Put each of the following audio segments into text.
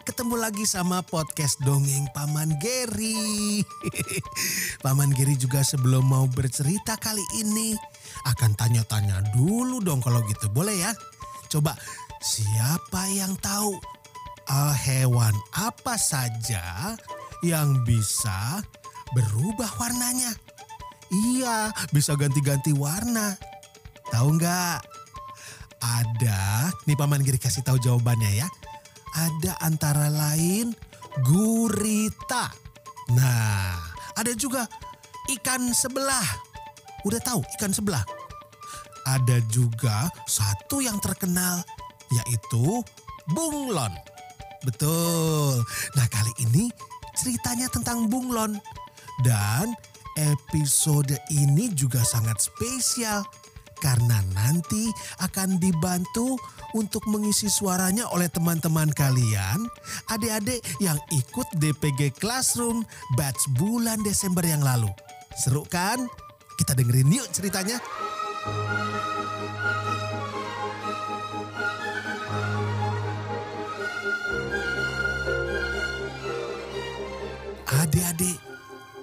ketemu lagi sama podcast Dongeng Paman Geri. Paman Geri juga sebelum mau bercerita kali ini akan tanya-tanya dulu dong kalau gitu, boleh ya? Coba siapa yang tahu eh, hewan apa saja yang bisa berubah warnanya? Iya, bisa ganti-ganti warna. Tahu nggak? Ada, nih Paman Giri kasih tahu jawabannya ya. Ada antara lain gurita. Nah, ada juga ikan sebelah. Udah tahu ikan sebelah? Ada juga satu yang terkenal yaitu bunglon. Betul. Nah kali ini ceritanya tentang bunglon. Dan episode ini juga sangat spesial karena nanti akan dibantu untuk mengisi suaranya oleh teman-teman kalian, adik-adik yang ikut DPG Classroom batch bulan Desember yang lalu. Seru kan? Kita dengerin yuk ceritanya. Adik-adik,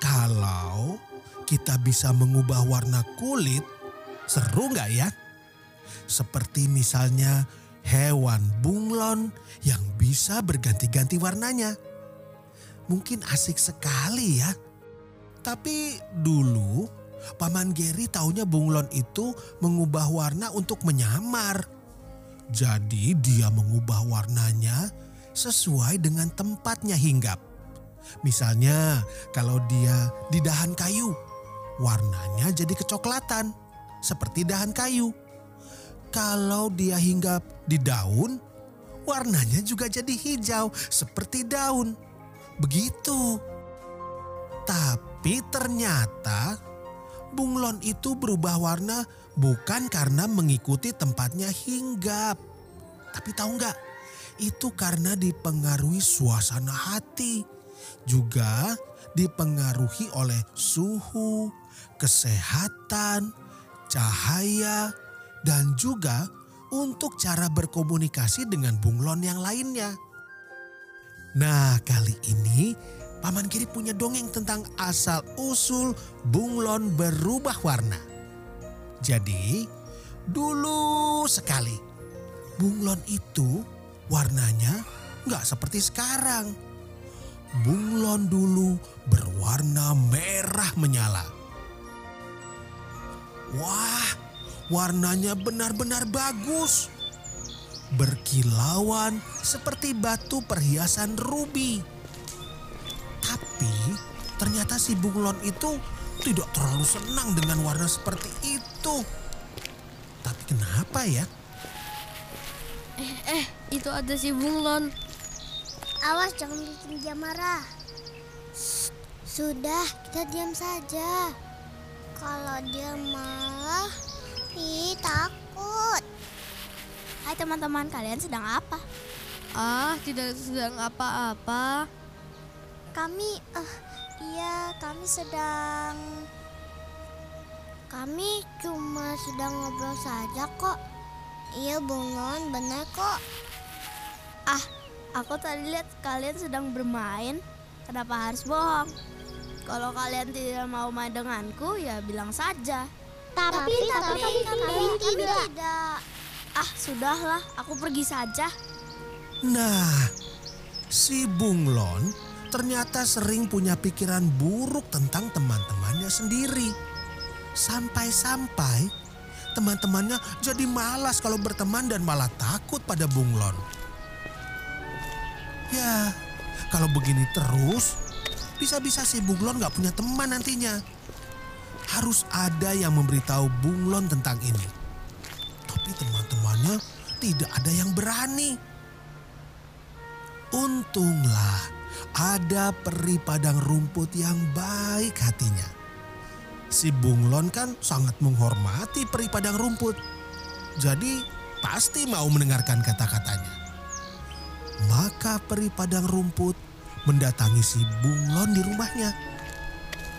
kalau kita bisa mengubah warna kulit, seru nggak ya? Seperti misalnya hewan bunglon yang bisa berganti-ganti warnanya. Mungkin asik sekali ya. Tapi dulu Paman Geri taunya bunglon itu mengubah warna untuk menyamar. Jadi dia mengubah warnanya sesuai dengan tempatnya hinggap. Misalnya kalau dia di dahan kayu, warnanya jadi kecoklatan seperti dahan kayu. Kalau dia hinggap di daun, warnanya juga jadi hijau seperti daun. Begitu. Tapi ternyata bunglon itu berubah warna bukan karena mengikuti tempatnya hinggap. Tapi tahu nggak? Itu karena dipengaruhi suasana hati. Juga dipengaruhi oleh suhu, kesehatan, cahaya, dan juga untuk cara berkomunikasi dengan bunglon yang lainnya. Nah kali ini Paman Kiri punya dongeng tentang asal-usul bunglon berubah warna. Jadi dulu sekali bunglon itu warnanya nggak seperti sekarang. Bunglon dulu berwarna merah menyala. Wah, warnanya benar-benar bagus. Berkilauan seperti batu perhiasan ruby. Tapi ternyata si bunglon itu tidak terlalu senang dengan warna seperti itu. Tapi kenapa ya? Eh, itu ada si bunglon. Awas jangan bikin dia marah. Sudah, kita diam saja. Kalau dia marah, ih takut. Hai teman-teman, kalian sedang apa? Ah, tidak sedang apa-apa. Kami, eh, iya kami sedang... Kami cuma sedang ngobrol saja kok. Iya bunglon, benar kok. Ah, aku tadi lihat kalian sedang bermain. Kenapa harus bohong? Kalau kalian tidak mau main denganku, ya bilang saja. Tapi, tapi, kami, tidak. Ah, sudahlah, aku pergi saja. Nah, si bunglon ternyata sering punya pikiran buruk tentang teman-temannya sendiri. Sampai-sampai teman-temannya jadi malas kalau berteman dan malah takut pada bunglon. Ya, kalau begini terus, bisa-bisa si bunglon gak punya teman nantinya. Harus ada yang memberitahu bunglon tentang ini. Tapi teman-temannya tidak ada yang berani. Untunglah ada peri padang rumput yang baik hatinya. Si Bunglon kan sangat menghormati peri padang rumput. Jadi pasti mau mendengarkan kata-katanya. Maka peri padang rumput mendatangi si Bunglon di rumahnya.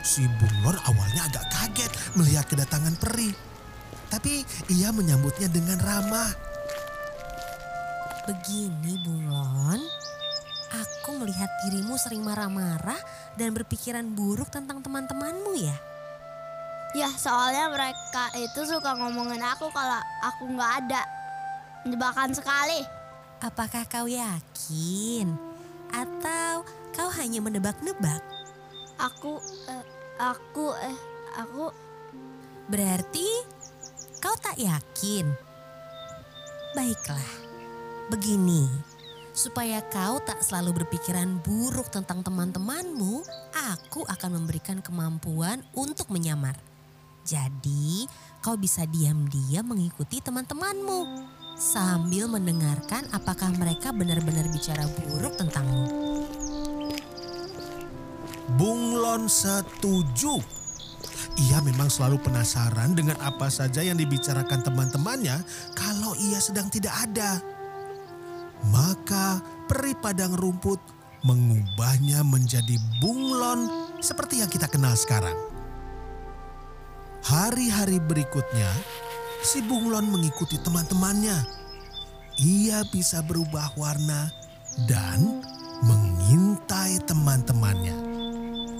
Si Bunglon awalnya agak kaget melihat kedatangan peri. Tapi ia menyambutnya dengan ramah. Begini Bunglon, aku melihat dirimu sering marah-marah dan berpikiran buruk tentang teman-temanmu ya. Ya soalnya mereka itu suka ngomongin aku kalau aku nggak ada. Menyebalkan sekali. Apakah kau yakin? Atau kau hanya menebak-nebak? Aku, eh, aku, eh, aku Berarti kau tak yakin? Baiklah, begini. Supaya kau tak selalu berpikiran buruk tentang teman-temanmu, aku akan memberikan kemampuan untuk menyamar. Jadi, kau bisa diam-diam mengikuti teman-temanmu sambil mendengarkan apakah mereka benar-benar bicara buruk tentangmu. Bunglon setuju. Ia memang selalu penasaran dengan apa saja yang dibicarakan teman-temannya kalau ia sedang tidak ada. Maka peri padang rumput mengubahnya menjadi bunglon seperti yang kita kenal sekarang. Hari-hari berikutnya, si bunglon mengikuti teman-temannya. Ia bisa berubah warna dan mengintai teman-temannya.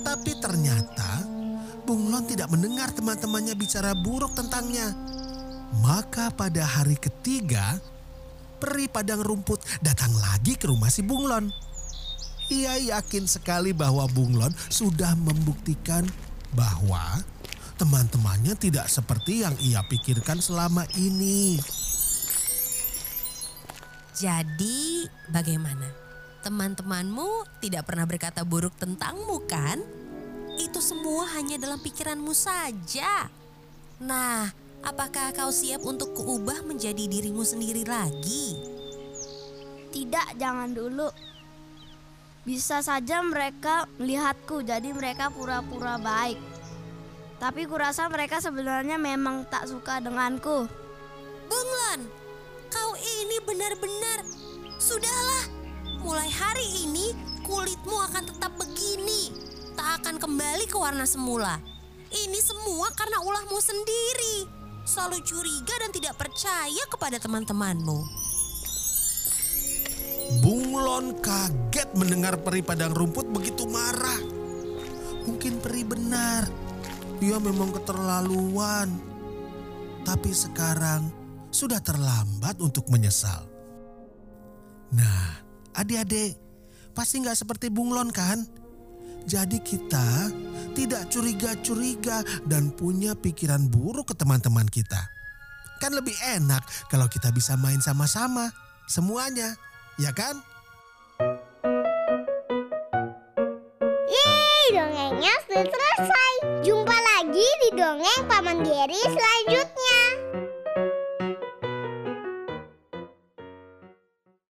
Tapi ternyata Bunglon tidak mendengar teman-temannya bicara buruk tentangnya. Maka pada hari ketiga, peri padang rumput datang lagi ke rumah si Bunglon. Ia yakin sekali bahwa Bunglon sudah membuktikan bahwa teman-temannya tidak seperti yang ia pikirkan selama ini. Jadi, bagaimana? Teman-temanmu tidak pernah berkata buruk tentangmu, kan? Itu semua hanya dalam pikiranmu saja. Nah, apakah kau siap untuk kuubah menjadi dirimu sendiri lagi? tidak jangan dulu. Bisa saja mereka melihatku jadi mereka pura-pura baik. Tapi kurasa mereka sebenarnya memang tak suka denganku. Bunglon, kau ini benar-benar sudahlah. Mulai hari ini kulitmu akan tetap begini, tak akan kembali ke warna semula. Ini semua karena ulahmu sendiri. Selalu curiga dan tidak percaya kepada teman-temanmu. Bunglon kaget mendengar peri padang rumput begitu marah. Mungkin peri benar. Dia memang keterlaluan. Tapi sekarang sudah terlambat untuk menyesal. Nah, adik-adik, pasti nggak seperti bunglon kan? Jadi kita tidak curiga-curiga dan punya pikiran buruk ke teman-teman kita. Kan lebih enak kalau kita bisa main sama-sama, semuanya, ya kan? Yeay, dongengnya sudah. Dongeng Paman Geri selanjutnya.